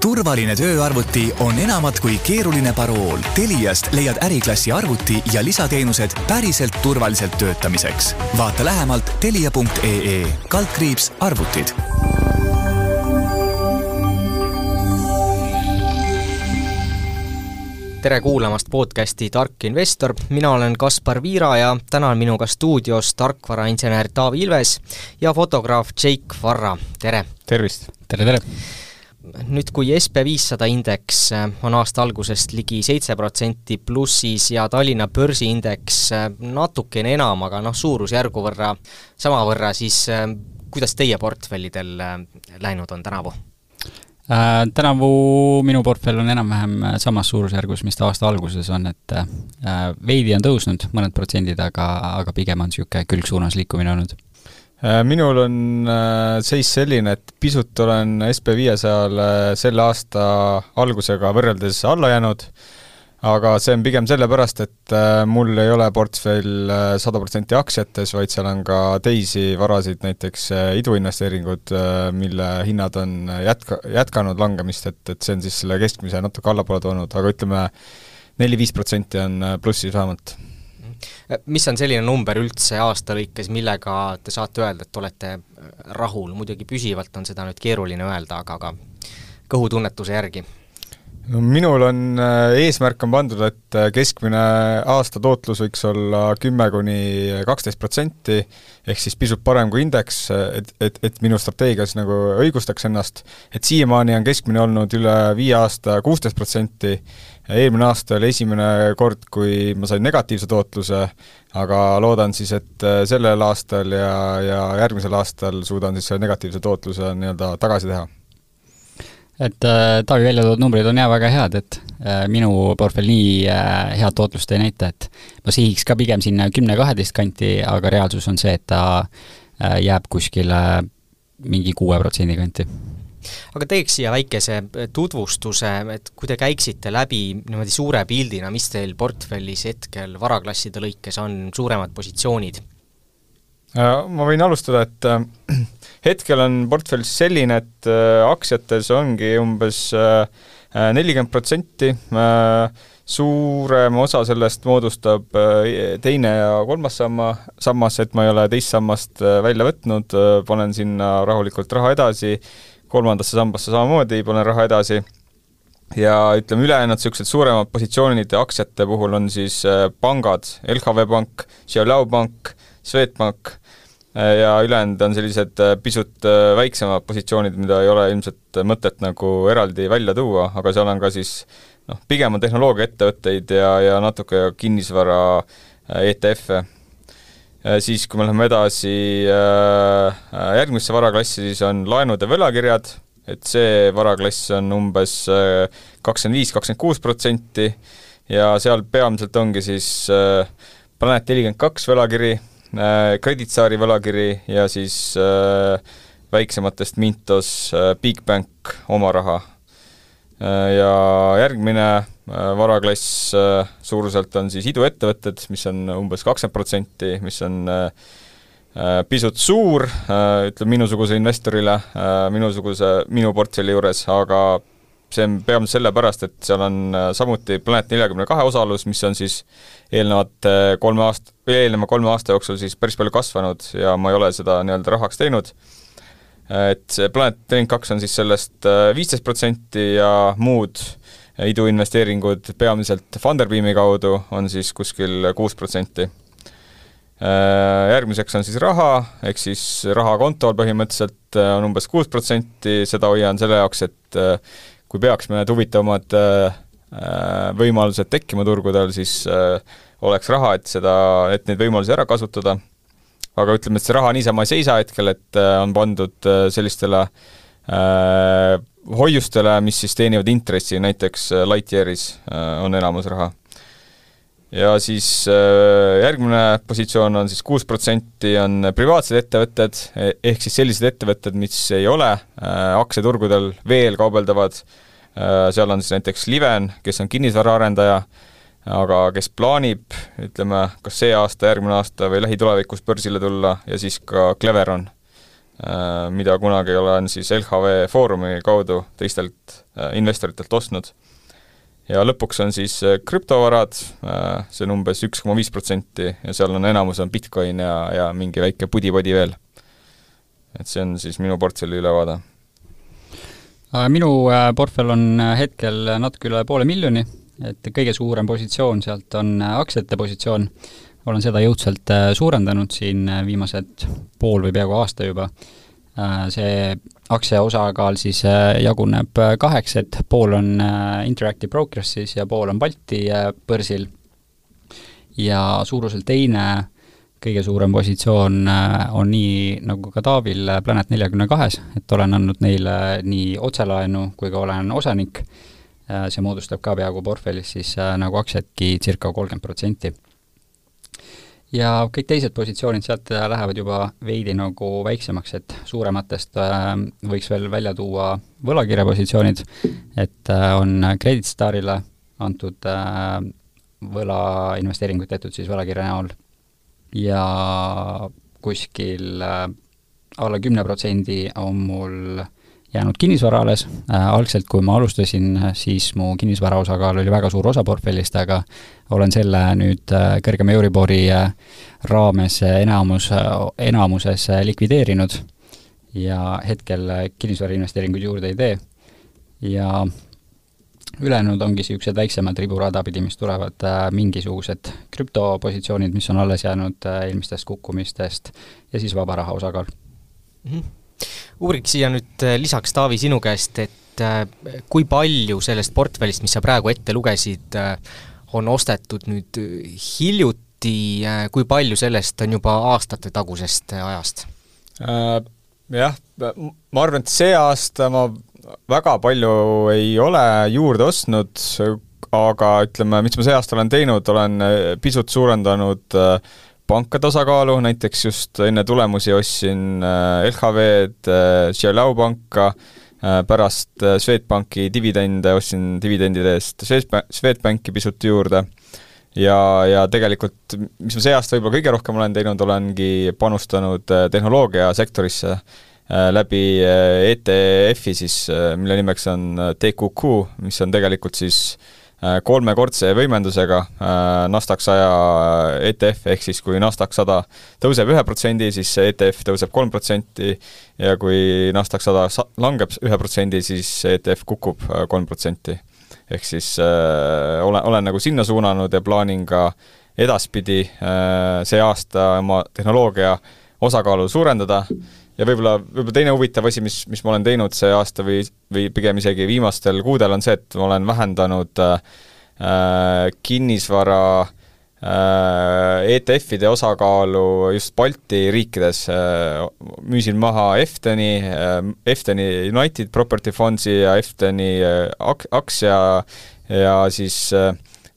turvaline tööarvuti on enamat kui keeruline parool. Teliast leiad äriklassi arvuti ja lisateenused päriselt turvaliselt töötamiseks. vaata lähemalt telia.ee kaldkriips arvutid tere kuulamast podcasti Tark investor, mina olen Kaspar Viira ja täna on minuga stuudios tarkvarainsener Taavi Ilves ja fotograaf Jake Varra, tere! tervist! Tere, tere! nüüd, kui SB viissada indeks äh, on aasta algusest ligi seitse protsenti plussis ja Tallinna börsiindeks äh, natukene enam, aga noh, suurusjärgu võrra samavõrra, siis äh, kuidas teie portfellidel läinud on tänavu? Äh, tänavu minu portfell on enam-vähem samas suurusjärgus, mis ta aasta alguses on, et äh, veidi on tõusnud, mõned protsendid, aga, aga pigem on niisugune külgsuunas liikumine olnud minul on äh, seis selline, et pisut olen SB viiesajale selle aasta algusega võrreldes alla jäänud, aga see on pigem sellepärast, et äh, mul ei ole portfell sada protsenti aktsiates, vaid seal on ka teisi varasid, näiteks iduinvesteeringud, mille hinnad on jätka, jätkanud langemist, et, et see on siis selle keskmise natuke allapoole toonud, aga ütleme, neli-viis protsenti on plussis vähemalt mis on selline number üldse aasta lõikes, millega te saate öelda, et olete äh, rahul, muidugi püsivalt on seda nüüd keeruline öelda, aga, aga kõhutunnetuse järgi? no minul on, äh, eesmärk on pandud, et äh, keskmine aasta tootlus võiks olla kümme kuni kaksteist protsenti, ehk siis pisut parem kui indeks, et, et, et minu strateegias nagu õigustaks ennast, et siiamaani on keskmine olnud üle viie aasta kuusteist protsenti, eelmine aasta oli esimene kord, kui ma sain negatiivse tootluse, aga loodan siis, et äh, sellel aastal ja, ja järgmisel aastal suudan siis selle negatiivse tootluse nii-öelda tagasi teha. Et äh, Taavi välja toodud numbrid on jah väga head, et äh, minu portfell nii äh, head tootlust ei näita, et ma sihiks ka pigem sinna kümne-kaheteist kanti, aga reaalsus on see, et ta äh, jääb kuskile mingi kuue protsendi kanti aga teeks siia väikese äh, tutvustuse, et kui te käiksite läbi niimoodi suure pildina, mis teil portfellis hetkel varaklasside lõikes on suuremad positsioonid? Äh, ma võin alustada, et äh, hetkel on portfell selline, et aktsiates ongi umbes nelikümmend protsenti, suurem osa sellest moodustab teine ja kolmas samma, sammas, et ma ei ole teist sammast välja võtnud, panen sinna rahulikult raha edasi kolmandasse sambasse samamoodi panen raha edasi. Ja ütleme, ülejäänud niisugused suuremad positsioonid aktsiate puhul on siis äh, pangad, LHV Pank, Xiaolao Pank, Swedbank äh, ja ülejäänud on sellised äh, pisut väiksemad positsioonid, mida ei ole ilmselt mõtet nagu eraldi välja tuua, aga seal on ka siis noh, pigem on tehnoloogiaettevõtteid ja, ja natuke kinnisvara ETF-e siis kui me läheme edasi äh, äh, järgmisse varaklassi, siis on laenud ja võlakirjad, et see varaklass on umbes kakskümmend viis, kakskümmend kuus protsenti ja seal peamiselt ongi siis Planet nelikümmend kaks võlakiri, Credit Saari võlakiri ja siis väiksematest Mintos Bigbank oma raha. Ja järgmine Äh, varaklass äh, suuruselt on siis iduettevõtted, mis on umbes kakskümmend protsenti, mis on äh, pisut suur, ütleme minusuguse investorile, minusuguse, minu portfelli juures, aga see on peamiselt sellepärast, et seal on samuti Planet neljakümne kahe osalus, mis on siis eelnevate kolme aast-, või eelneva kolme aasta jooksul siis päris palju kasvanud ja ma ei ole seda nii-öelda rahaks teinud, et Planet nelikümmend kaks on siis sellest viisteist protsenti ja muud äh, iduinvesteeringud peamiselt Funderbeami kaudu on siis kuskil kuus protsenti. Äh, järgmiseks on siis raha, ehk siis raha kontol põhimõtteliselt äh, on umbes kuus protsenti, seda hoian selle jaoks, et äh, kui peaks mõned huvitavamad võimalused tekkima turgudel, siis oleks raha, et seda, et neid võimalusi ära kasutada. Aga ütleme, et see raha niisama ei seisa hetkel, et on pandud sellistele hoiustele, mis siis teenivad intressi, näiteks äh, Lightyearis äh, on enamus raha. ja siis äh, järgmine positsioon on siis kuus protsenti on privaatsed ettevõtted, e-, ehk siis sellised ettevõtted, mis ei ole aktsiaturgudel veel kaubeldavad, seal on siis näiteks Liven, kes on kinnisvaraarendaja, aga kes plaanib, ütleme, kas see aasta, järgmine aasta või lähitulevikus börsile tulla ja siis ka Cleveron mida kunagi olen siis LHV Foorumi kaudu teistelt investoritelt ostnud. ja lõpuks on siis krüptovarad, see on umbes üks koma viis protsenti ja seal on enamus on Bitcoin ja, ja mingi väike pudi-podi veel. et see on siis minu portfelli ülevaade minu portfell on hetkel natuke üle poole miljoni et kõige suurem positsioon sealt on äh, aktsiate positsioon, olen seda jõudsalt äh, suurendanud siin äh, viimased pool või peaaegu aasta juba. See aktsia osakaal siis jaguneb kaheks, et pool on Interactive Brokersis ja pool on Balti börsil. Ja suuruselt teine kõige suurem positsioon on nii, nagu ka Taavil, Planet neljakümne kahes, et olen andnud neile nii otselaenu kui ka olen osanik see moodustab ka peaaegu portfellis siis äh, nagu aktsiatki circa kolmkümmend protsenti. ja kõik teised positsioonid sealt äh, lähevad juba veidi nagu väiksemaks, et suurematest võiks veel välja tuua võlakirjapositsioonid, et on Credit Starile antud võlainvesteeringuid tehtud siis võlakirja näol ja kuskil alla kümne protsendi on mul jäänud kinnisvara alles, äh, algselt kui ma alustasin, siis mu kinnisvara osakaal oli väga suur osa portfellist, aga olen selle nüüd äh, kõrgema Euribori äh, raames enamus, enamuses likvideerinud ja hetkel kinnisvara investeeringuid juurde ei tee. ja ülejäänud ongi niisugused väiksemad riburada pidi, mis tulevad äh, mingisugused krüptopositsioonid, mis on alles jäänud äh, eelmistest kukkumistest ja siis vaba raha osakaal mm. -hmm uuriks siia nüüd äh, lisaks, Taavi, sinu käest, et äh, kui palju sellest portfellist, mis sa praegu ette lugesid, äh, on ostetud nüüd hiljuti, kui palju sellest on juba aastatetagusest ajast äh,? Jah, ma arvan, et see aasta ma väga palju ei ole juurde ostnud, aga ütleme, mis ma see aasta olen teinud, olen pisut suurendanud äh, pankade osakaalu, näiteks just enne tulemusi ostsin äh, LHV-d, Xiaolao äh, panka, äh, pärast Swedbanki dividende ostsin dividendide eest Swedbanki pisut juurde. Ja, ja tegelikult mis ma see aasta võib-olla kõige rohkem olen teinud, olengi panustanud tehnoloogiasektorisse läbi ETF-i siis, mille nimeks on TQQ, mis on tegelikult siis Äh, kolmekordse võimendusega äh, Nasdaq saja ETF, ehk siis kui Nasdaq sada tõuseb ühe protsendi, siis see ETF tõuseb kolm protsenti ja kui Nasdaq sada langeb ühe protsendi, siis ETF kukub äh, kolm protsenti. ehk siis äh, olen, olen nagu sinna suunanud ja plaanin ka edaspidi äh, see aasta oma tehnoloogia osakaalu suurendada äh, ja võib-olla, võib-olla teine huvitav asi, mis, mis ma olen teinud see aasta või, või pigem isegi viimastel kuudel, on see, et ma olen vähendanud äh, kinnisvara äh, ETF-ide osakaalu just Balti riikides äh,, müüsin maha Efteni äh,, Efteni United Property Fundsi ja Efteni äh, ak-, aktsia ja siis äh,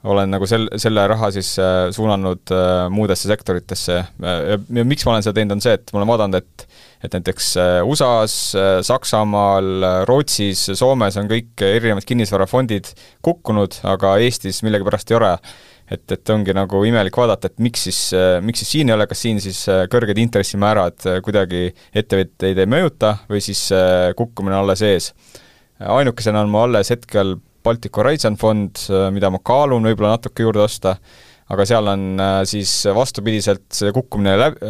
olen nagu sel-, selle raha siis äh, suunanud äh, muudesse sektoritesse äh, ja, miks ma olen seda teinud, on see, et ma olen vaadanud, et et näiteks USA-s, Saksamaal, Rootsis, Soomes on kõik erinevad kinnisvarafondid kukkunud, aga Eestis millegipärast ei ole. et, et ongi nagu imelik vaadata, et miks siis, miks siis siin ei ole, kas siin siis kõrged intressimäärad kuidagi ettevõtteid ei mõjuta või siis kukkumine alles ees. ainukesena on mul alles hetkel Baltic Horizon fond, mida ma kaalun võib-olla natuke juurde osta, aga seal on siis vastupidiselt see kukkumine läb-,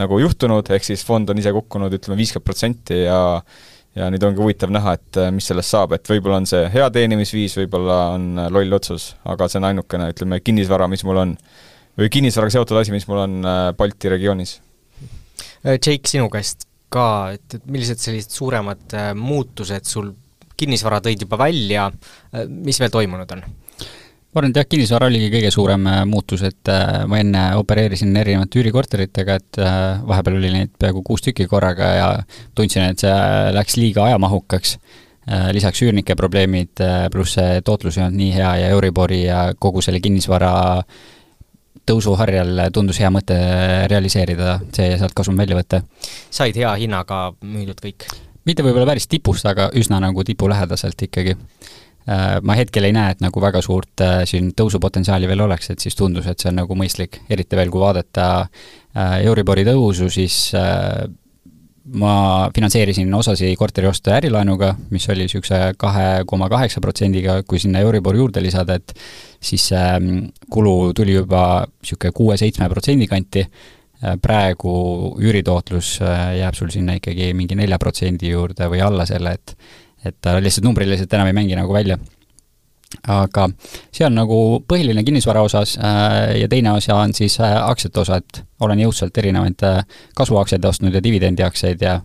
nagu juhtunud, ehk siis fond on ise kukkunud ütleme viiskümmend protsenti ja ja nüüd ongi huvitav näha, et äh, mis sellest saab, et võib-olla on see hea teenimisviis, võib-olla on äh, loll otsus, aga see on ainukene, ütleme, kinnisvara, mis mul on. või kinnisvaraga seotud asi, mis mul on äh, Balti regioonis. Jake, sinu käest ka, et, et millised sellised suuremad muutused sul kinnisvara tõid juba välja, mis veel toimunud on? ma arvan, et jah, kinnisvara oligi kõige suurem äh, muutus, et äh, ma enne opereerisin erinevate üürikorteritega, et äh, vahepeal oli neid peaaegu kuus tükki korraga ja tundsin, et see läks liiga ajamahukaks. lisaks üürnike probleemid, pluss see tootlus ei olnud nii hea ja Euribori ja kogu selle kinnisvara tõusuharjal tundus hea mõte realiseerida see ja sealt kasum välja võtta. said hea hinnaga müüdud kõik? Mitte võib-olla päris tipust, aga üsna nagu tipu lähedaselt ikkagi. Äh, ma hetkel ei näe, et nagu väga suurt äh, siin tõusupotentsiaali veel oleks, et siis tundus, et see on nagu mõistlik, eriti veel, kui vaadata äh, Euribori tõusu, siis ma finantseerisin osasi korterioste ärilaenuga, mis oli niisuguse kahe koma kaheksa protsendiga, kui sinna Euribor juurde lisada, et siis see ähm, kulu tuli juba niisugune kuue-seitsme protsendi kanti, praegu üüritootlus äh, jääb sul sinna ikkagi mingi nelja protsendi juurde või alla selle, et et ta lihtsalt numbriliselt enam ei mängi nagu välja aga see on nagu põhiline kinnisvara osas äh, ja teine osa on siis äh, aktsiate osa, et olen jõudsalt erinevaid äh, kasvuaktsiaid ostnud ja dividendiaktsiaid ja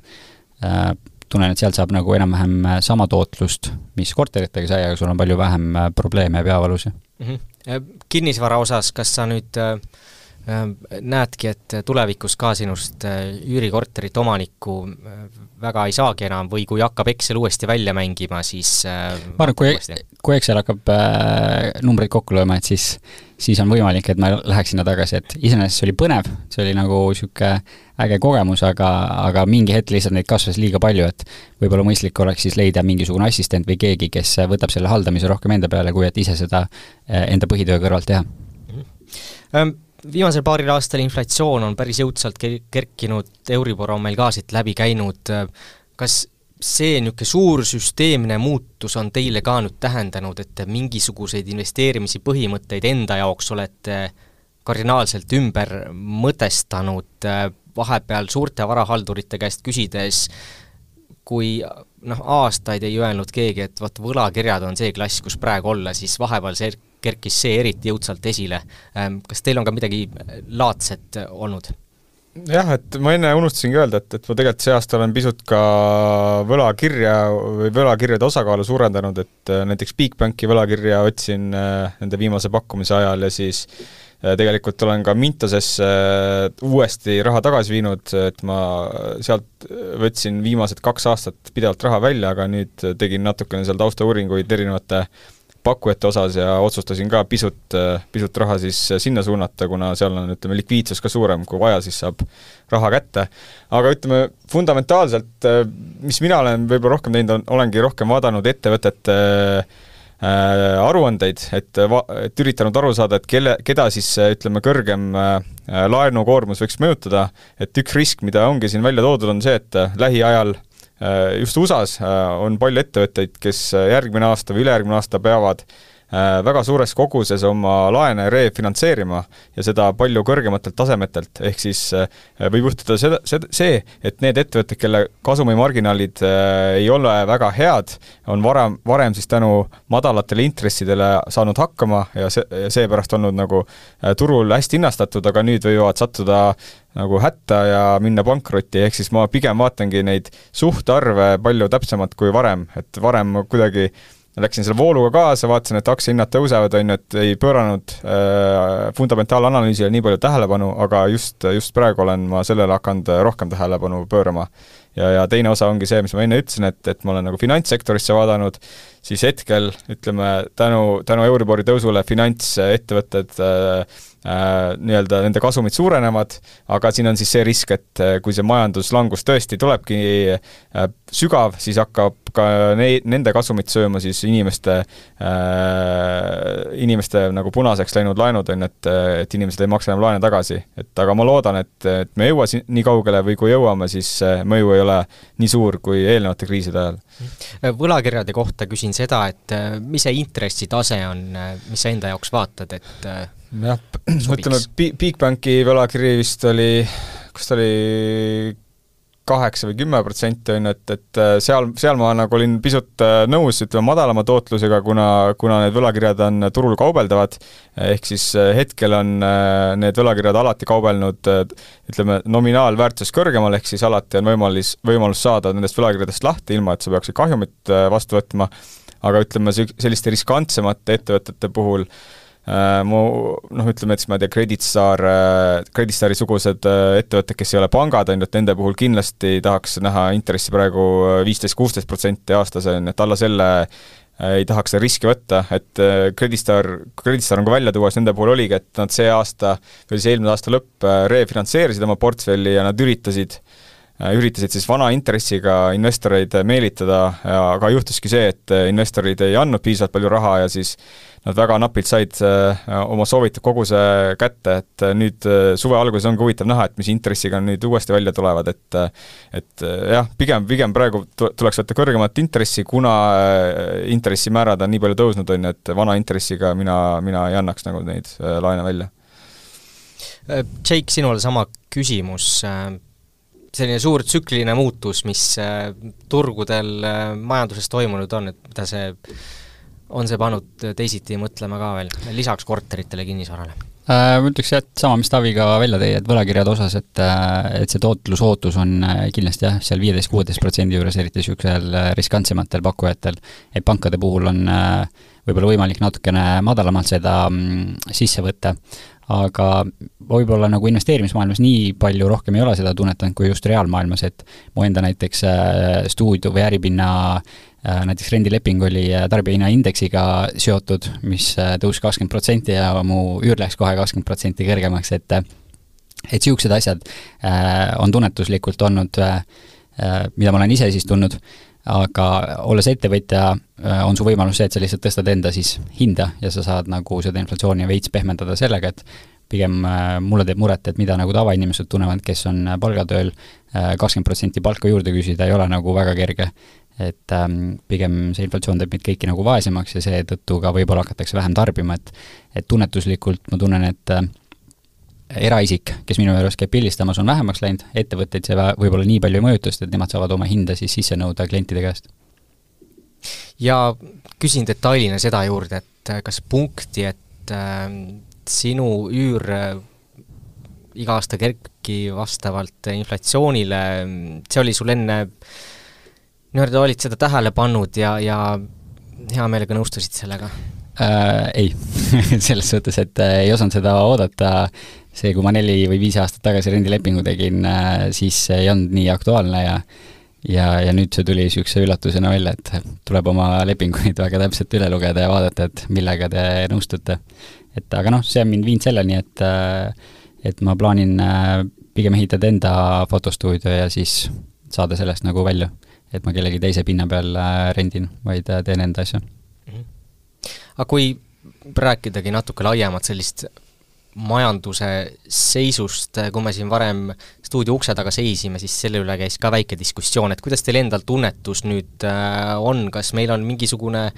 tunnen, et sealt saab nagu enam-vähem sama tootlust, mis korteritega sai, aga sul on palju vähem probleeme ja peavalusid mm. -hmm. kinnisvara osas, kas sa nüüd äh, Äh, näedki, et tulevikus ka sinust äh, üürikorterit omanikku äh, väga ei saagi enam või kui hakkab Excel uuesti välja mängima, siis ma arvan, kui, kui Excel hakkab äh, numbreid kokku lööma, et siis, siis on võimalik, et ma läheks sinna tagasi, et iseenesest see oli põnev, see oli nagu niisugune äge kogemus, aga, aga mingi hetk lihtsalt neid kasvas liiga palju, et võib-olla mõistlik oleks siis leida mingisugune assistent või keegi, kes võtab selle haldamise rohkem enda peale, kui et ise seda enda põhitöö kõrvalt teha mm. -hmm viimasel paaril aastal inflatsioon on päris jõudsalt kerkinud, Euribor on meil ka siit läbi käinud, kas see niisugune suur süsteemne muutus on teile ka nüüd tähendanud, et te mingisuguseid investeerimise põhimõtteid enda jaoks olete kardinaalselt ümber mõtestanud, vahepeal suurte varahaldurite käest küsides, kui noh, aastaid ei öelnud keegi, et vot võlakirjad on see klass, kus praegu olla, siis vahepeal see kerkis see eriti jõudsalt esile. Ähm, kas teil on ka midagi laadset olnud? jah, et ma enne unustasingi öelda, et, et ma tegelikult see aasta olen pisut ka võlakirja või võlakirjade osakaalu suurendanud, et äh, näiteks Bigbanki võlakirja otsin äh, nende viimase pakkumise ajal ja siis äh, tegelikult olen ka Mintosesse uuesti raha tagasi viinud, et ma sealt võtsin viimased kaks aastat pidevalt raha välja, aga nüüd tegin natukene seal taustauuringuid erinevate äh, pakkujate osas ja otsustasin ka pisut, pisut raha siis sinna suunata, kuna seal on, ütleme, likviidsus ka suurem, kui vaja, siis saab raha kätte. aga ütleme, fundamentaalselt, mis mina olen võib-olla rohkem teinud, olengi rohkem vaadanud ettevõtete äh, aruandeid, et va-, et üritanud aru saada, et kelle, keda siis ütleme, kõrgem äh, laenukoormus võiks mõjutada, et üks risk, mida ongi siin välja toodud, on see, et lähiajal Äh, just USA-s äh, on palju ettevõtteid, kes äh, järgmine aasta või ülejärgmine aasta peavad väga suures koguses oma laene refinantseerima ja seda palju kõrgematelt tasemetelt, ehk siis võib juhtuda seda, see, et need ettevõtted, kelle kasumimarginaalid ei ole väga head, on varem, varem siis tänu madalatele intressidele saanud hakkama ja see, seepärast olnud nagu turul hästi hinnastatud, aga nüüd võivad sattuda nagu hätta ja minna pankrotti, ehk siis ma pigem vaatangi neid suhtarve palju täpsemalt kui varem, et varem kuidagi läksin selle vooluga kaasa, vaatasin, et aktsiahinnad tõusevad, on ju, et ei pööranud äh, fundamentaalanalüüsile nii palju tähelepanu, aga just, just praegu olen ma sellele hakanud rohkem tähelepanu pöörama. ja, ja teine osa ongi see, mis ma enne ütlesin, et, et ma olen nagu finantssektorisse vaadanud, siis hetkel ütleme, tänu, tänu Euribori tõusule finantsettevõtted äh, nii-öelda nende kasumid suurenevad, aga siin on siis see risk, et äh, kui see majanduslangus tõesti tulebki äh, sügav, siis hakkab ka nei-, nende kasumit sööma siis inimeste äh,, inimeste nagu punaseks läinud laenud, on ju, et, et inimesed ei maksa enam laene tagasi. et aga ma loodan, et, et me ei jõua si-, nii kaugele või kui jõuame, siis mõju ei ole nii suur kui eelnevate kriiside ajal. võlakirjade kohta küsin seda, et mis see intressitase on, mis sa enda jaoks vaatad, et jah, ütleme, Bigbanki võlakiri vist oli, kas ta oli kaheksa või kümme protsenti, on ju, et, et äh, seal, seal ma nagu olin pisut äh, nõus, ütleme, madalama tootlusega, kuna, kuna need võlakirjad on turul kaubeldavad, ehk siis äh, hetkel on need võlakirjad alati kaubelnud ütleme, nominaalväärtuses kõrgemal, ehk siis alati on võimalus, võimalus saada nendest võlakirjadest lahti, ilma et sa peaksid kahjumit vastu võtma, aga ütleme, selliste riskantsemate ettevõtete puhul Äh, mu noh, ütleme, siis ma ei tea, Credit Star, äh, Credit Stari sugused äh, ettevõtted, kes ei ole pangad, on ju, et nende puhul kindlasti tahaks näha intressi praegu viisteist, kuusteist protsenti aastas, on ju, et alla selle ei tahaks riski võtta, et Credit Star, Credit Star on ka välja tuua, siis nende puhul oligi, et nad see aasta või siis eelmine aasta lõpp refinantseerisid oma portfelli ja nad üritasid üritasid siis vana intressiga investoreid meelitada, aga juhtuski see, et investorid ei andnud piisavalt palju raha ja siis nad väga napilt said oma soovitud koguse kätte, et nüüd suve alguses ongi huvitav näha, et mis intressiga nüüd uuesti välja tulevad, et et jah, pigem, pigem praegu tuleks võtta kõrgemat intressi, kuna intressimäärad on nii palju tõusnud, on ju, et vana intressiga mina, mina ei annaks nagu neid laene välja. Äh, Jake, sinule sama küsimus, äh, selline suur tsükliline muutus, mis äh, turgudel majanduses toimunud on, et mida see, on see pannud teisiti mõtlema ka veel, lisaks korteritele, kinnisvarale? Ma ütleks jah, et sama, mis Taavi ka välja tõi, et võlakirjade osas, et et see tootlusootus on kindlasti jah, seal viieteist-kuueteist protsendi juures, eriti niisugusel riskantsematel pakkujatel, et pankade puhul on võib-olla võimalik natukene madalamalt seda mm, sisse võtta, aga võib-olla nagu investeerimismaailmas nii palju rohkem ei ole seda tunnetanud kui just reaalmaailmas, et mu enda näiteks äh, stuudio või äripinna äh, näiteks rendileping oli äh, tarbijahinnaindeksiga seotud, mis tõusis kakskümmend protsenti ja mu üür läks kohe kakskümmend protsenti kõrgemaks, et et niisugused asjad on tunnetuslikult olnud, mida ma olen ise siis tundnud aga olles ettevõtja, äh, on su võimalus see, et sa lihtsalt tõstad enda siis hinda ja sa saad nagu seda inflatsiooni veits pehmendada sellega, et pigem äh, mulle teeb muret, et mida nagu tavainimesed tunnevad, kes on äh, palgatööl, kakskümmend protsenti palka juurde küsida ei ole nagu väga kerge. et ähm, pigem see inflatsioon teeb meid kõiki nagu vaesemaks ja seetõttu ka võib-olla hakatakse vähem tarbima, et et tunnetuslikult ma tunnen, et eraisik, kes minu juures käib pildistamas, on vähemaks läinud, ettevõtteid see võib-olla nii palju ei mõjuta, sest et nemad saavad oma hinda siis sisse nõuda klientide käest. ja küsin detailina seda juurde, et äh, kas punkti, et äh, sinu üür äh, iga aasta kerki vastavalt inflatsioonile, see oli sul enne, nii-öelda olid seda tähele pannud ja, ja hea meelega nõustusid sellega äh,? Ei selles suhtes, et äh, ei osanud seda oodata see, kui ma neli või viis aastat tagasi rendilepingu tegin, äh, siis see ei olnud nii aktuaalne ja ja, ja nüüd see tuli niisuguse üllatusena välja, et tuleb oma lepinguid väga täpselt üle lugeda ja vaadata, et millega te nõustute. et aga noh, see on mind viinud selleni, et äh, et ma plaanin äh, pigem ehitada enda fotostuudio ja siis saada sellest nagu välja. et ma kellegi teise pinna peal rendin, vaid teen enda asja mm. -hmm. aga kui rääkidagi natuke laiemat sellist majanduse seisust, kui me siin varem stuudio ukse taga seisime, siis selle üle käis ka väike diskussioon, et kuidas teil endal tunnetus nüüd äh, on, kas meil on mingisugune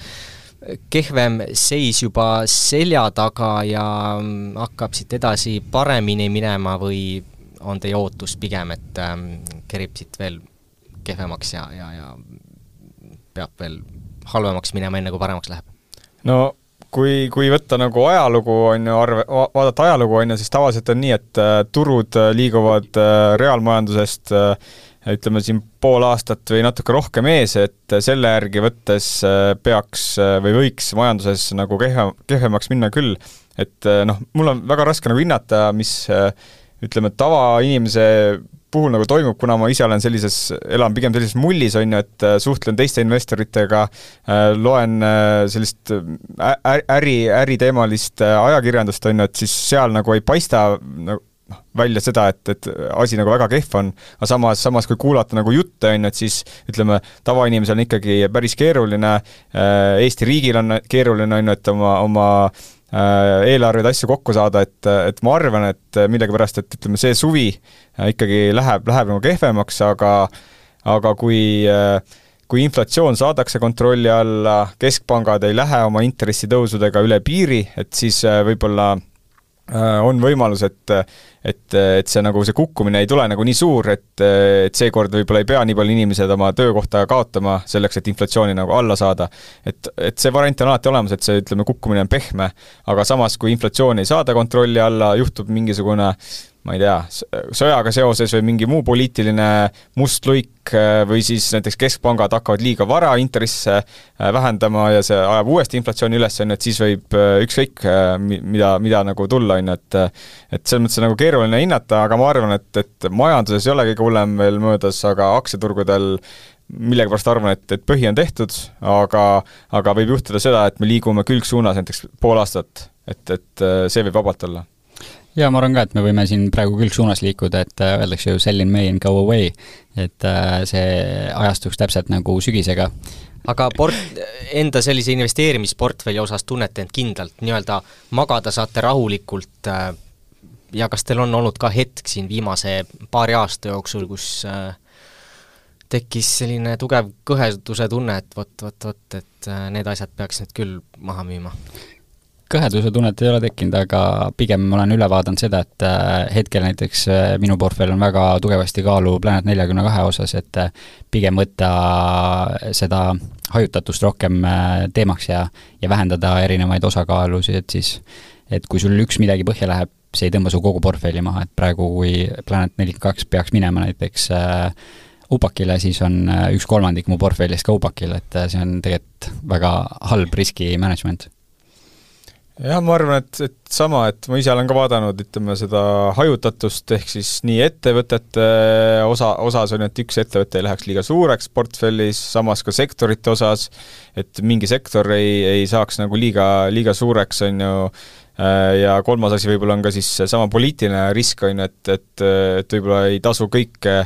kehvem seis juba selja taga ja mm, hakkab siit edasi paremini minema või on teie ootus pigem, et ähm, kerib siit veel kehvemaks ja, ja, ja peab veel halvemaks minema, enne kui paremaks läheb? no kui, kui võtta nagu ajalugu, on ju, arve, vaadata ajalugu, on ju, siis tavaliselt on nii, et äh, turud äh, liiguvad äh, reaalmajandusest ütleme siin pool aastat või natuke rohkem ees, et selle järgi võttes peaks või võiks majanduses nagu kehvem, kehvemaks minna küll. et noh, mul on väga raske nagu hinnata, mis ütleme, tavainimese puhul nagu toimub, kuna ma ise olen sellises, elan pigem sellises mullis, on ju, et äh, suhtlen teiste investoritega, äh, loen äh, sellist äri, äriteemalist ajakirjandust, on ju, et siis seal nagu ei paista nagu noh, välja seda, et, et asi nagu väga kehv on, aga samas, samas kui kuulata nagu jutte, on ju, et siis ütleme, tavainimesel on ikkagi päris keeruline, Eesti riigil on keeruline, on ju, et oma, oma eelarveid, asju kokku saada, et, et ma arvan, et millegipärast, et ütleme, see suvi äh, ikkagi läheb, läheb nagu kehvemaks, aga aga kui äh, kui inflatsioon saadakse kontrolli alla, keskpangad ei lähe oma intressitõusudega üle piiri, et siis võib-olla on võimalus, et et, et see nagu, see kukkumine ei tule nagu nii suur, et, et seekord võib-olla ei pea nii palju inimesed oma töökohta kaotama selleks, et inflatsiooni nagu alla saada. et, et see variant on alati olemas, et see, ütleme, kukkumine on pehme, aga samas, kui inflatsiooni ei saada kontrolli alla, juhtub mingisugune ma ei tea, sõjaga seoses või mingi muu poliitiline must luik äh, või siis näiteks keskpangad hakkavad liiga vara intresse äh, vähendama ja see ajab uuesti inflatsiooni üles, on ju, et siis võib äh, ükskõik mida, mida nagu tulla, on ju, et et selles mõttes nagu keeruline hinnata, aga ma arvan, et, et majanduses ei ole kõige hullem veel möödas, aga aktsiaturgudel millegipärast arvan, et, et põhi on tehtud, aga aga võib juhtuda seda, et me liigume külgsuunas näiteks pool aastat, et, et see võib vabalt olla jaa, ma arvan ka, et me võime siin praegu küll suunas liikuda, et äh, öeldakse ju sell in May and go away, et äh, see ajastuks täpselt nagu sügisega. aga port-, enda sellise investeerimisportfelli osas tunnete end kindlalt, nii-öelda magada saate rahulikult äh, ja kas teil on olnud ka hetk siin viimase paari aasta jooksul, kus tekkis selline tugev kõheduse tunne, et vot, vot, vot, et need asjad peaks nüüd küll maha müüma? kõheduse tunnet ei ole tekkinud, aga pigem ma olen üle vaadanud seda, et äh, hetkel näiteks äh, minu portfell on väga tugevasti kaalu Planet neljakümne kahe osas, et äh, pigem võtta seda hajutatust rohkem teemaks ja, ja vähendada erinevaid osakaalusid, et siis et kui sul üks midagi põhja läheb, see ei tõmba su kogu portfelli maha, et praegu, kui Planet nelikümmend kaks peaks minema näiteks äh, Upakile, siis on üks kolmandik mu portfellist ka Upakil, et see on tegelikult väga halb riski management. Jah, ma arvan, et, et sama, et ma ise olen ka vaadanud, ütleme, seda hajutatust, ehk siis nii ettevõtete osa, osas on ju, et üks ettevõte ei läheks liiga suureks portfellis, samas ka sektorite osas, et mingi sektor ei, ei saaks nagu liiga, liiga suureks, on ju, ja kolmas asi võib-olla on ka siis seesama poliitiline risk, on ju, et, et, et võib-olla ei tasu kõike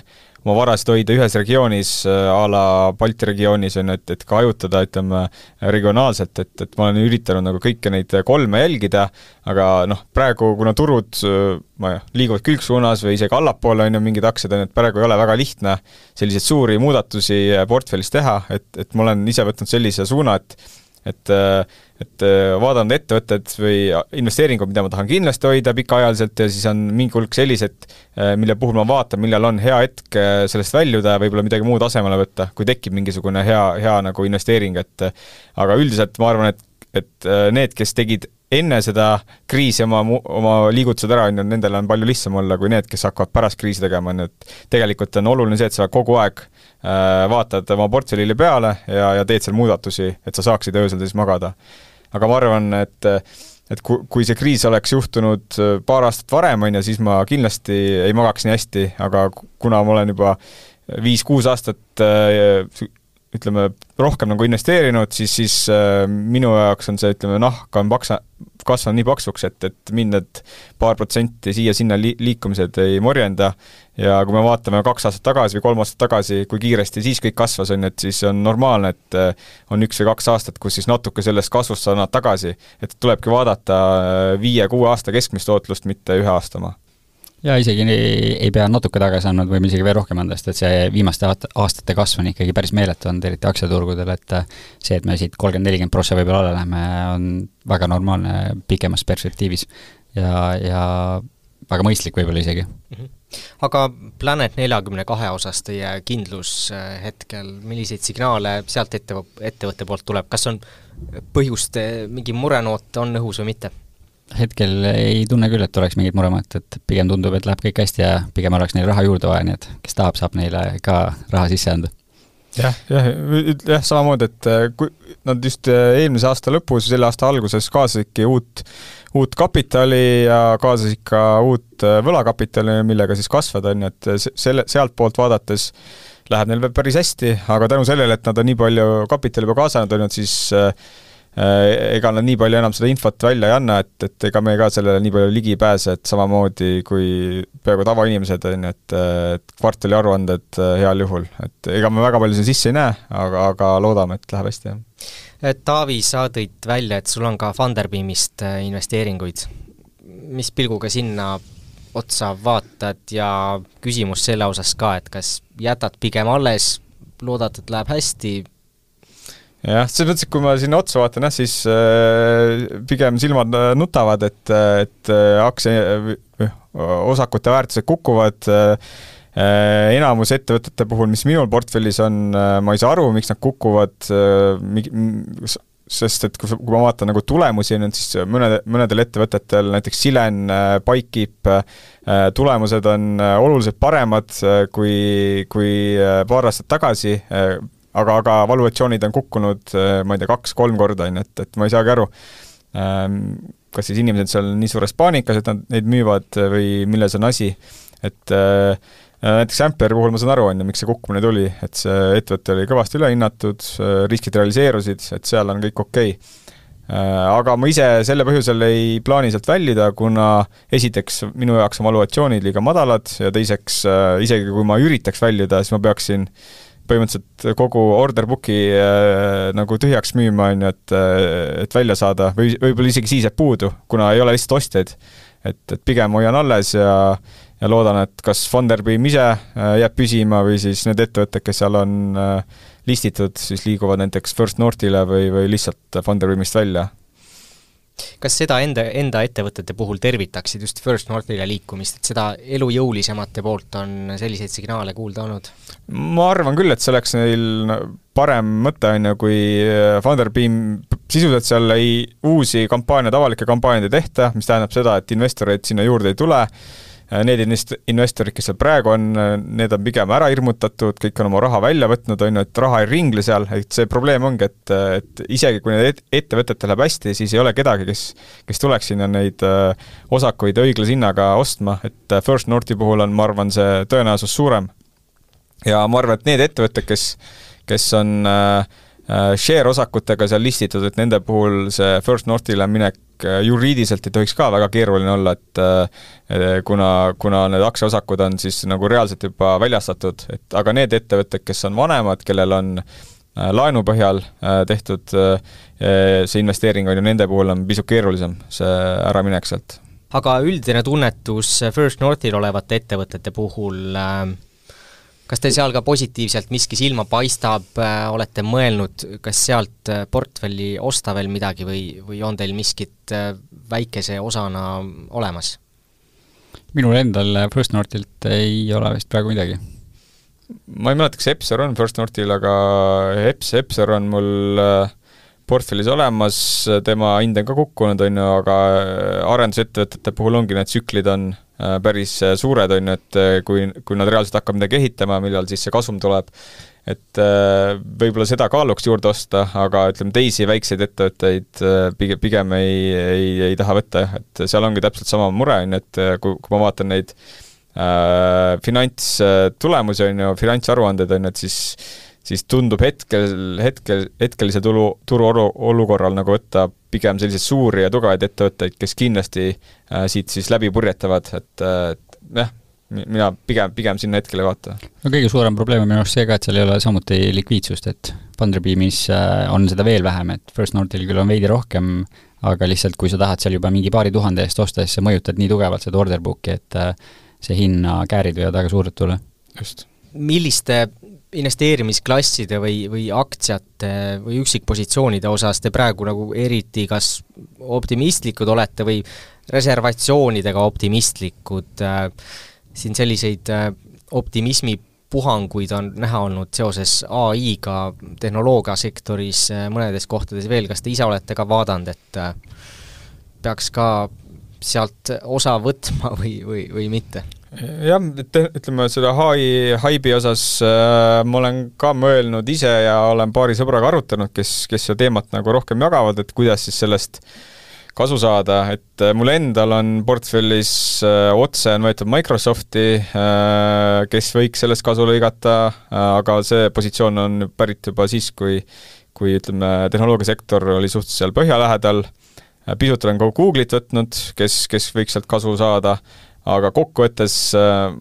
oma varasid hoida ühes regioonis äh, a la Balti regioonis, on ju, et, et ka hajutada, ütleme, regionaalselt, et, et ma olen üritanud nagu kõiki neid kolme jälgida, aga noh, praegu kuna turud äh, ma ei tea, liiguvad külgsuunas või isegi allapoole, on ju, mingid aktsiad, on ju, et praegu ei ole väga lihtne selliseid suuri muudatusi portfellis teha, et, et ma olen ise võtnud sellise suuna, et et et vaadanud ettevõtted või investeeringud, mida ma tahan kindlasti hoida pikaajaliselt ja siis on mingi hulk sellised, mille puhul ma vaatan, millal on hea hetk sellest väljuda ja võib-olla midagi muud asemele võtta, kui tekib mingisugune hea, hea nagu investeering, et aga üldiselt ma arvan, et, et need, kes tegid enne seda kriisi oma, oma liigutused ära, on ju, nendel on palju lihtsam olla kui need, kes hakkavad pärast kriisi tegema, on ju, et tegelikult on oluline see, et sa kogu aeg Äh, vaatad oma portfellile peale ja, ja teed seal muudatusi, et sa saaksid öösel siis magada. aga ma arvan, et et kui, kui see kriis oleks juhtunud äh, paar aastat varem, on ju, siis ma kindlasti ei magaks nii hästi, aga kuna ma olen juba viis-kuus aastat äh, ütleme, rohkem nagu investeerinud, siis, siis minu jaoks on see, ütleme, nahk on paksa, kasvanud nii paksuks, et, et mind need paar protsenti siia-sinna li-, liikumised ei morjenda ja kui me vaatame kaks aastat tagasi või kolm aastat tagasi, kui kiiresti siis kõik kasvas, on ju, et siis on normaalne, et äh, on üks või kaks aastat, kus siis natuke sellest kasvust sa annad tagasi. et tulebki vaadata äh, viie-kuue aasta keskmist tootlust, mitte ühe aasta oma jaa, isegi ei, ei pea natuke tagasi andma, võime isegi veel rohkem anda, sest et see viimaste aastate kasv on ikkagi päris meeletu olnud, eriti aktsiaturgudel, et äh, see, et me siit kolmkümmend, nelikümmend prossa võib-olla alla läheme, on väga normaalne pikemas perspektiivis. ja, ja väga mõistlik võib-olla isegi mm. -hmm aga Planet neljakümne kahe osas teie kindlus äh, hetkel, milliseid signaale sealt ette, ettevõtte poolt tuleb, kas on põhjust, äh, mingi murenoot on õhus või mitte? Hetkel ei tunne küll, et oleks mingit muremat, et pigem tundub, et läheb kõik hästi ja pigem oleks neil raha juurde vaja, nii et kes tahab, saab neile ka raha sisse anda. Jah, jah, jah, samamoodi, et äh, kui nad just eelmise aasta lõpus, selle aasta alguses kaasasidki uut uut kapitali ja kaasasid ka uut äh, võlakapitali, millega siis kasvada, on ju, et selle, sealtpoolt vaadates läheb neil päris hästi, aga tänu sellele, et nad on nii palju kapitali juba kaasanud, on ju, et siis äh, äh, ega nad nii palju enam seda infot välja ei anna, et, et ega me ka sellele nii palju ligi ei pääse, et samamoodi kui peaaegu tavainimesed, on ju, et, et kvartali aruanded heal juhul, et ega me väga palju sinna sisse ei näe, aga, aga loodame, et läheb hästi, jah Taavi, sa tõid välja, et sul on ka Funderbeamist äh, investeeringuid. mis pilguga sinna otsa vaatad ja küsimus selle osas ka, et kas jätad pigem alles, loodad, et läheb hästi? Jah, selles mõttes, et kui ma sinna otsa vaatan jah, siis äh, pigem silmad äh, nutavad, et, et äh, aktsia, osakute väärtused kukuvad äh,, Äh, enamus ettevõtete puhul, mis minul portfellis on, äh, ma ei saa aru, miks nad kukuvad, äh, sest et kui, kui ma vaatan nagu tulemusi nüüd, siis mõned, mõnedel ettevõtetel, näiteks Silen, Bikekeep, tulemused on oluliselt paremad kui, kui paar aastat tagasi, aga, aga valuatsioonid on kukkunud, ma ei tea, kaks-kolm korda, on ju, et, et ma ei saagi aru, ähm, kas siis inimesed seal nii suures paanikas, et nad neid müüvad või milles on asi, et äh, Äh, näiteks Amperi puhul ma saan aru, on ju, miks see kukkumine tuli, et see ettevõte oli kõvasti ülehinnatud, äh, riskid realiseerusid, et seal on kõik okei. Okay.. aga ma ise selle põhjusel ei plaani sealt väljuda, kuna esiteks minu jaoks on valuatsioonid liiga madalad ja teiseks isegi kui ma üritaks väljuda, siis ma peaksin põhimõtteliselt kogu order book'i äh, nagu tühjaks müüma, on ju, et, et välja saada või võib-olla isegi siis jääb puudu, kuna ei ole lihtsalt ostjaid. et, et pigem hoian alles ja ja loodan, et kas Funderbeam ise äh, jääb püsima või siis need ettevõtted, kes seal on äh, listitud, siis liiguvad näiteks First Northile või, või lihtsalt Funderbeamist välja kas seda enda, enda ettevõtete puhul tervitaksid just First Northile liikumist, et seda elujõulisemate poolt on selliseid signaale kuulda olnud? ma arvan küll, et see oleks neil parem mõte, on ju, kui Funderbeam sisuliselt seal ei, uusi kampaaniaid, avalikke kampaaniaid ei tehta, mis tähendab seda, et investoreid sinna juurde ei tule Äh, need invest-, investorid, kes seal praegu on, äh, need on pigem ära hirmutatud, kõik on oma raha välja võtnud, on ju, et raha ei ringle seal, et see probleem ongi, et, et isegi kui need ettevõtetel läheb hästi, siis ei ole kedagi, kes, kes tuleks sinna neid äh, osakuid õiglase hinnaga ostma, et First Northi puhul on, ma arvan, see tõenäosus suurem. ja ma arvan, et need ettevõtted, kes, kes on äh, Äh, share osakutega seal listitud, et nende puhul see First Northile minek äh, juriidiliselt ei tohiks ka väga keeruline olla, et äh, kuna, kuna need aktsiaosakud on siis nagu reaalselt juba väljastatud, et aga need ettevõtted, kes on vanemad, kellel on laenu põhjal tehtud see investeering, on ju, nende puhul on pisut keerulisem see äraminek sealt. aga üldine tunnetus First Northil olevate ettevõtete puhul äh, kas teil seal ka positiivselt miski silma paistab, äh, olete mõelnud, kas sealt äh, portfelli osta veel midagi või, või on teil miskit äh, väikese osana olemas? minul endal First Northilt ei ole vist praegu midagi. ma ei mäleta, kas Epsor on First Northil, aga Eps, Epsor on mul portfellis olemas, tema hind on ka kukkunud, on ju, aga arendusettevõtete puhul ongi need tsüklid on päris äh, suured, on ju, et äh, kui, kui nad reaalselt hakkavad midagi ehitama, millal siis see kasum tuleb, et võib-olla seda kaaluks juurde osta, aga ütleme, teisi väikseid ettevõtteid pigem, pigem ei, ei, ei taha võtta jah, et seal ongi täpselt sama mure, on ju, et kui, kui ma vaatan neid äh, finantstulemusi, on ju, finantsaruandeid, on ju, et siis siis tundub hetkel, hetkel, hetkelise tulu, turu olukorral nagu võtta pigem selliseid suuri ja tugevaid ettevõtteid, kes kindlasti äh, siit siis läbi purjetavad, et, äh, jah, mina pigem, pigem sinna hetkel ei vaata. no kõige suurem probleem on minu arust see ka, et seal ei ole samuti likviidsust, et Funderbeamis äh, on seda veel vähem, et First Northil küll on veidi rohkem, aga lihtsalt kui sa tahad seal juba mingi paari tuhande eest osta, siis sa mõjutad nii tugevalt seda order book'i, et äh, see hinnakäärid võivad väga suured tulla. just. milliste investeerimisklasside või, või aktsiate või üksikpositsioonide osas te praegu nagu eriti kas optimistlikud olete või reservatsioonidega optimistlikud, siin selliseid äh, optimismi puhanguid on näha olnud seoses ai-ga tehnoloogiasektoris äh, mõnedes kohtades veel, kas te ise olete ka vaadanud, et äh, peaks ka sealt osa võtma või, või, või mitte? Jah, et ütleme, selle hai, haibi osas äh, ma olen ka mõelnud ise ja olen paari sõbraga arutanud, kes, kes seda teemat nagu rohkem jagavad, et kuidas siis sellest kasu saada, et äh, mul endal on portfellis äh, otse on võetud Microsofti äh,, kes võiks sellest kasu lõigata äh,, aga see positsioon on pärit juba siis, kui kui ütleme, tehnoloogiasektor oli suhteliselt seal põhja lähedal, äh, pisut olen ka Google'it võtnud, kes, kes võiks sealt kasu saada aga kokkuvõttes äh,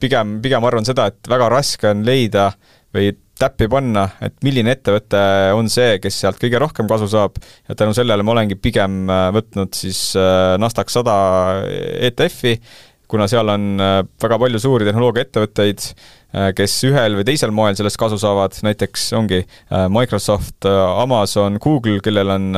pigem, pigem arvan seda, et väga raske on leida või täppi panna, et milline ettevõte on see, kes sealt kõige rohkem kasu saab. Ja tänu sellele ma olengi pigem äh, võtnud siis äh, Nasdaq sada ETF-i, kuna seal on väga palju suuri tehnoloogiaettevõtteid, kes ühel või teisel moel sellest kasu saavad, näiteks ongi Microsoft, Amazon, Google, kellel on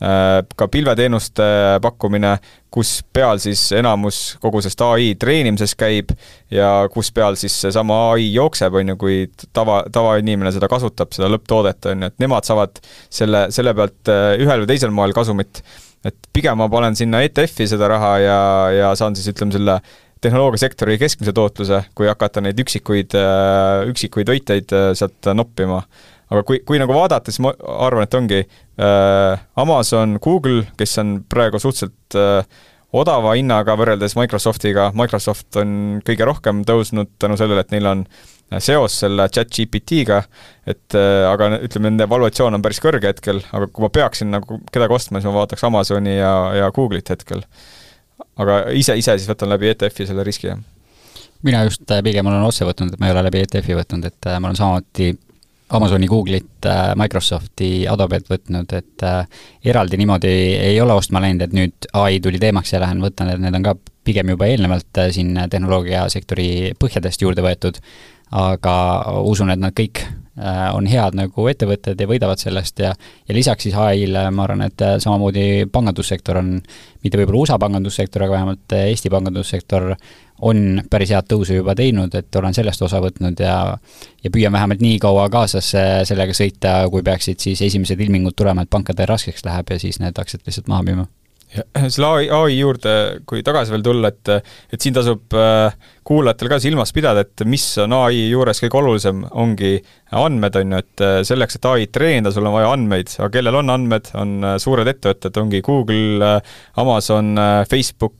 ka pilveteenuste pakkumine, kus peal siis enamus kogu sellest ai treenimisest käib ja kus peal siis seesama ai jookseb, on ju, kui tava, tavainimene seda kasutab, seda lõpptoodet, on ju, et nemad saavad selle, selle pealt äh, ühel või teisel moel kasumit. et pigem ma panen sinna ETF-i seda raha ja, ja saan siis ütleme selle tehnoloogiasektori keskmise tootluse, kui hakata neid üksikuid, äh, üksikuid võiteid äh, sealt noppima aga kui, kui nagu vaadata, siis ma arvan, et ongi äh, Amazon, Google, kes on praegu suhteliselt odava hinnaga võrreldes Microsoftiga, Microsoft on kõige rohkem tõusnud tänu sellele, et neil on seos selle chat GPT-ga, et aga ütleme, nende valuatsioon on päris kõrge hetkel, aga kui ma peaksin nagu kedagi ostma, siis ma vaataks Amazoni ja, ja Google'it hetkel. Aga ise, ise siis võtan läbi ETF-i selle riski, jah? Mina just pigem olen otse võtnud, et ma ei ole läbi ETF-i võtnud, et ma olen samuti Amazoni, Google'it, äh, Microsofti, Adobe't võtnud, et äh, eraldi niimoodi ei ole ostma läinud, et nüüd ai tuli teemaks ja lähen võtan, et need on ka pigem juba eelnevalt äh, siin tehnoloogiasektori põhjadest juurde võetud, aga usun, et nad kõik on head nagu ettevõtted ja võidavad sellest ja ja lisaks siis ai-le ma arvan, et samamoodi pangandussektor on, mitte võib-olla USA pangandussektor, aga vähemalt Eesti pangandussektor on päris head tõusu juba teinud, et olen sellest osa võtnud ja ja püüan vähemalt nii kaua kaasas sellega sõita, kui peaksid siis esimesed ilmingud tulema, et pankadel raskeks läheb ja siis need aktsiad lihtsalt maha müüma selle ai, ai juurde, kui tagasi veel tulla, et et siin tasub äh, kuulajatel ka silmas pidada, et mis on ai juures kõige olulisem, ongi andmed, on ju, et äh, selleks, et ai-d treenida, sul on vaja andmeid, aga kellel on andmed, on äh, suured ettevõtted, ongi Google, Amazon, Facebook,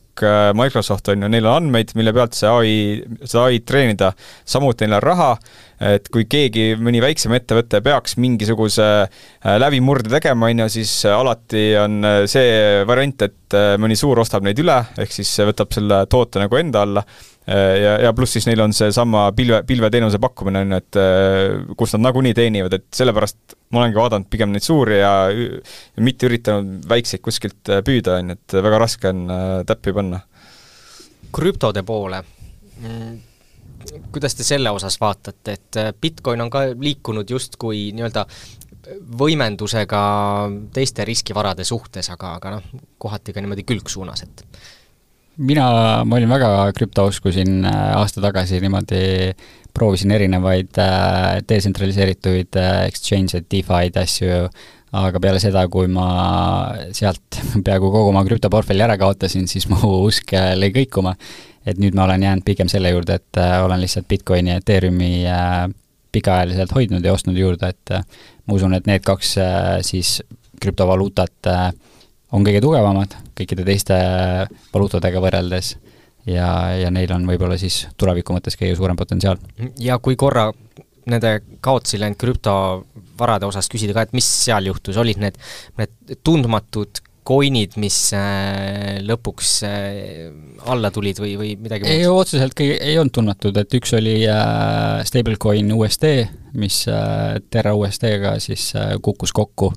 Microsoft on ju, neil on andmeid, mille pealt see ai, seda ai-d treenida, samuti neil on raha, et kui keegi, mõni väiksem ettevõte peaks mingisuguse äh, läbimurde tegema, on ju, siis alati on äh, see variant, et mõni suur ostab neid üle, ehk siis võtab selle toote nagu enda alla. Ja, ja pluss siis neil on seesama pilve, pilveteenuse pakkumine, on ju, et kus nad nagunii teenivad, et sellepärast ma olengi vaadanud pigem neid suuri ja, ja mitte üritanud väikseid kuskilt äh, püüda, on ju, et väga raske on äh, täppi panna. krüptode poole, mm, kuidas te selle osas vaatate, et äh, Bitcoin on ka liikunud justkui nii-öelda võimendusega teiste riskivarade suhtes, aga, aga noh, kohati ka niimoodi külgsuunas, et mina, ma olin väga krüptousku siin aasta tagasi niimoodi proovisin erinevaid äh, detsentraliseerituid äh, exchange'e, DeFi'd, asju, aga peale seda, kui ma sealt peaaegu kogu oma krüptoportfelli ära kaotasin, siis mu usk äh, lõi kõikuma. et nüüd ma olen jäänud pigem selle juurde, et olen lihtsalt Bitcoini ja Ethereumi pikaajaliselt hoidnud ja ostnud juurde, et ma usun, et need kaks siis krüptovaluutat on kõige tugevamad kõikide teiste valuutadega võrreldes. Ja, ja neil on võib-olla siis tuleviku mõttes kõige suurem potentsiaal. ja kui korra nende kaotsi läinud krüptovarade osas küsida ka, et mis seal juhtus, olid need, need tundmatud coin'id, mis äh, lõpuks äh, alla tulid või, või midagi ei, otseselt kõige, ei olnud tundmatud, et üks oli äh, stablecoin USD, mis Terra USD-ga siis kukkus kokku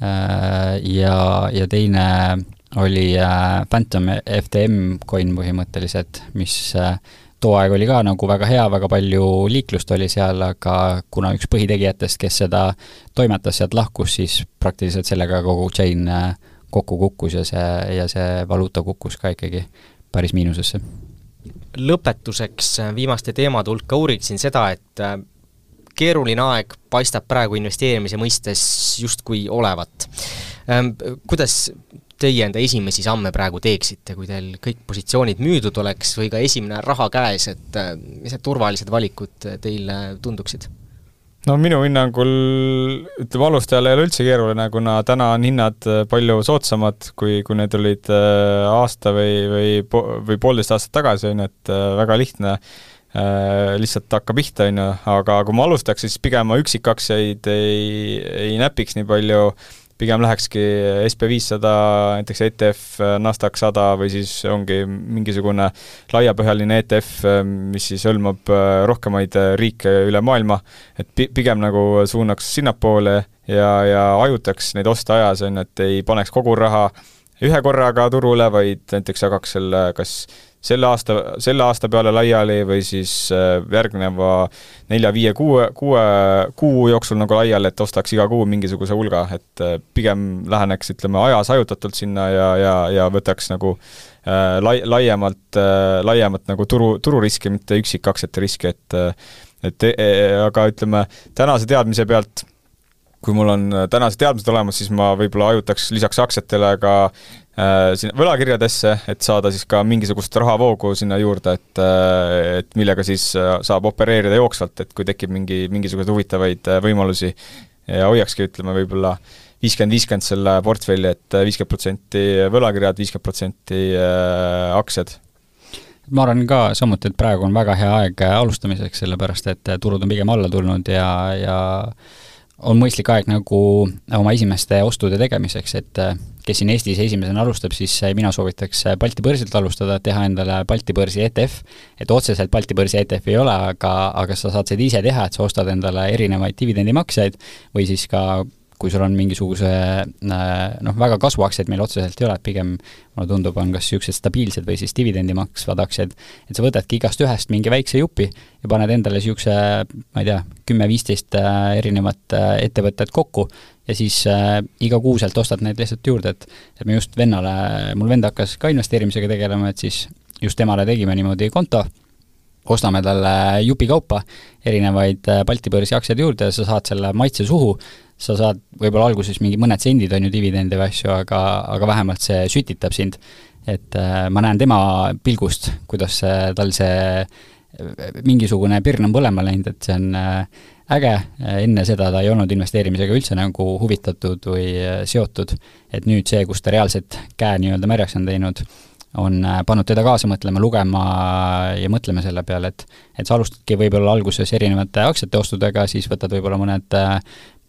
ja, ja teine oli äh, Phantom FTM coin põhimõtteliselt, mis äh, too aeg oli ka nagu väga hea, väga palju liiklust oli seal, aga kuna üks põhitegijatest, kes seda toimetas, sealt lahkus, siis praktiliselt sellega kogu chain äh, kokku kukkus ja see, ja see valuuta kukkus ka ikkagi päris miinusesse. lõpetuseks viimaste teemade hulka uuriksin seda, et keeruline aeg paistab praegu investeerimise mõistes justkui olevat. Kuidas teie enda esimesi samme praegu teeksite, kui teil kõik positsioonid müüdud oleks või ka esimene raha käes, et äh, mis need turvalised valikud teile tunduksid? no minu hinnangul ütleme, alustajal ei ole üldse keeruline, kuna täna on hinnad äh, palju soodsamad, kui, kui need olid äh, aasta või, või po-, või poolteist aastat tagasi, on ju, et väga lihtne lihtsalt hakka pihta, on ju, aga kui ma alustaks, siis pigem ma üksikaktsiaid ei, ei näpiks nii palju. Äh, pigem lähekski SB500, näiteks ETF, NASDAQ sada või siis ongi mingisugune laiapõhjaline ETF, mis siis hõlmab äh, rohkemaid äh, riike üle maailma, et pi-, pigem nagu suunaks sinnapoole ja, ja hajutaks neid oste ajas, on ju, et ei paneks kogu raha ühe korraga turule, vaid näiteks jagaks selle kas selle aasta, selle aasta peale laiali või siis äh, järgneva nelja-viie, kuue, kuue kuu jooksul nagu laiali, et ostaks iga kuu mingisuguse hulga, et äh, pigem läheneks, ütleme, ajas hajutatult sinna ja, ja, ja võtaks nagu äh, lai-, laiemalt laiemat nagu turu, tururiski, mitte üksikaktsiate riski, et et e, e, aga ütleme, tänase teadmise pealt kui mul on tänased teadmised olemas, siis ma võib-olla hajutaks lisaks aktsiatele ka sinna võlakirjadesse, et saada siis ka mingisugust rahavoogu sinna juurde, et äh, et millega siis äh, saab opereerida jooksvalt, et kui tekib mingi, mingisuguseid huvitavaid võimalusi ja hoiakski, ütleme, võib-olla viiskümmend, viiskümmend selle portfelli et viiskümmend protsenti võlakirjad, viiskümmend protsenti aktsiad. Ma arvan ka samuti, et praegu on väga hea aeg alustamiseks, sellepärast et turud on pigem alla tulnud ja, ja on mõistlik aeg nagu oma esimeste ostude tegemiseks, et äh, kes siin Eestis esimesena alustab, siis äh, mina soovitaks äh, Balti börsilt alustada, teha endale Balti börsi ETF, et otseselt Balti börsi ETF ei ole, aga, aga sa saad seda ise teha, et sa ostad endale erinevaid dividendimakseid või siis ka kui sul on mingisuguse noh, väga kasvuaktsiaid meil otseselt ei ole, pigem mulle tundub, on kas niisugused stabiilsed või siis dividendi maksvad aktsiad, et sa võtadki igast ühest mingi väikse jupi ja paned endale niisuguse, ma ei tea, kümme-viisteist äh, erinevat äh, ettevõtet kokku ja siis äh, igakuuselt ostad neid lihtsalt juurde, et et me just vennale, mul vend hakkas ka investeerimisega tegelema, et siis just temale tegime niimoodi konto, ostame talle jupikaupa erinevaid äh, Balti börsi aktsiaid juurde ja sa saad selle maitse suhu, sa saad võib-olla alguses mingi mõned sendid, on ju, dividende või asju, aga, aga vähemalt see sütitab sind. et äh, ma näen tema pilgust, kuidas äh, tal see mingisugune pirn on põlema läinud, et see on äge, enne seda ta ei olnud investeerimisega üldse nagu huvitatud või seotud, et nüüd see, kus ta reaalselt käe nii-öelda märjaks on teinud, on äh, pannud teda kaasa mõtlema, lugema ja mõtlema selle peale, et et sa alustadki võib-olla alguses erinevate aktsiate ostudega, siis võtad võib-olla mõned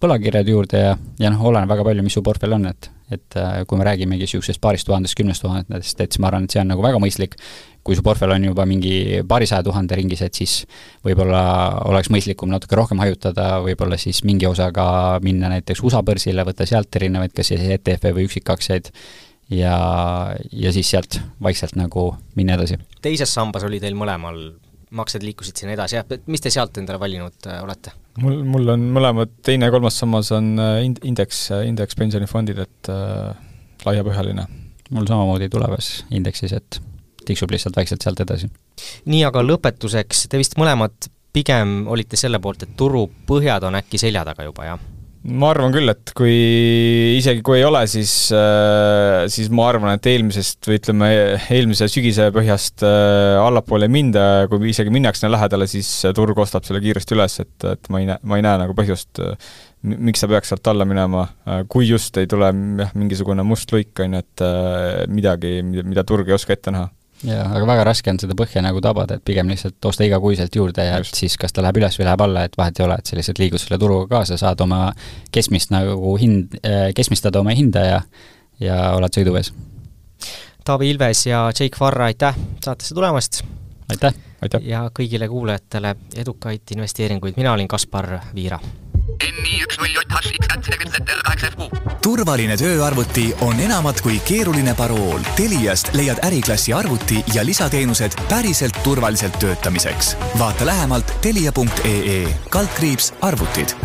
äh, võlakirjad juurde ja, ja noh, oleneb väga palju, mis su portfell on, et et äh, kui me räägimegi niisugusest paarist tuhandest, kümnest tuhandest, et siis ma arvan, et see on nagu väga mõistlik, kui su portfell on juba mingi paarisaja tuhande ringis, et siis võib-olla oleks mõistlikum natuke rohkem hajutada, võib-olla siis mingi osaga minna näiteks USA börsile, võtta sealt erinevaid kas siis ETF-e või üksikaktsiaid ja, ja siis sealt vaikselt nagu minna edasi. teises sambas oli teil mõlemal, maksed liikusid sinna edasi, jah, mis te sealt endale valinud äh, olete? Mul, mul on mõlemad, teine ja kolmas sammas on äh, ind-, indeks, äh, indekspensionifondid, et äh, laiapõhjaline. mul samamoodi tulevas indeksis, et tiksub lihtsalt vaikselt sealt edasi. nii, aga lõpetuseks, te vist mõlemad pigem olite selle poolt, et turu põhjad on äkki selja taga juba, jah? Ma arvan küll, et kui, isegi kui ei ole, siis, äh, siis ma arvan, et eelmisest või ütleme, eelmise sügise põhjast äh, allapoole ei minda kui isegi minnakse lähedale, siis turg ostab selle kiiresti üles, et, et ma ei näe, ma ei näe nagu põhjust, miks sa peaks sealt alla minema, kui just ei tule jah, mingisugune must luik, on ju, et äh, midagi, mida turg ei oska ette näha jaa, aga väga raske on seda põhja nagu tabada, et pigem lihtsalt osta igakuiselt juurde ja Just. siis kas ta läheb üles või läheb alla, et vahet ei ole, et sa lihtsalt liigud selle turuga kaasa, saad oma keskmist nagu hind, äh, keskmistada oma hinda ja ja oled sõiduvees. Taavi Ilves ja Jake Varra, aitäh saatesse tulemast! aitäh! ja kõigile kuulajatele edukaid investeeringuid, mina olin Kaspar Viira turvaline tööarvuti on enamat kui keeruline parool. Teliast leiad äriklassi arvuti ja lisateenused päriselt turvaliselt töötamiseks. vaata lähemalt telia.ee kaldkriips arvutid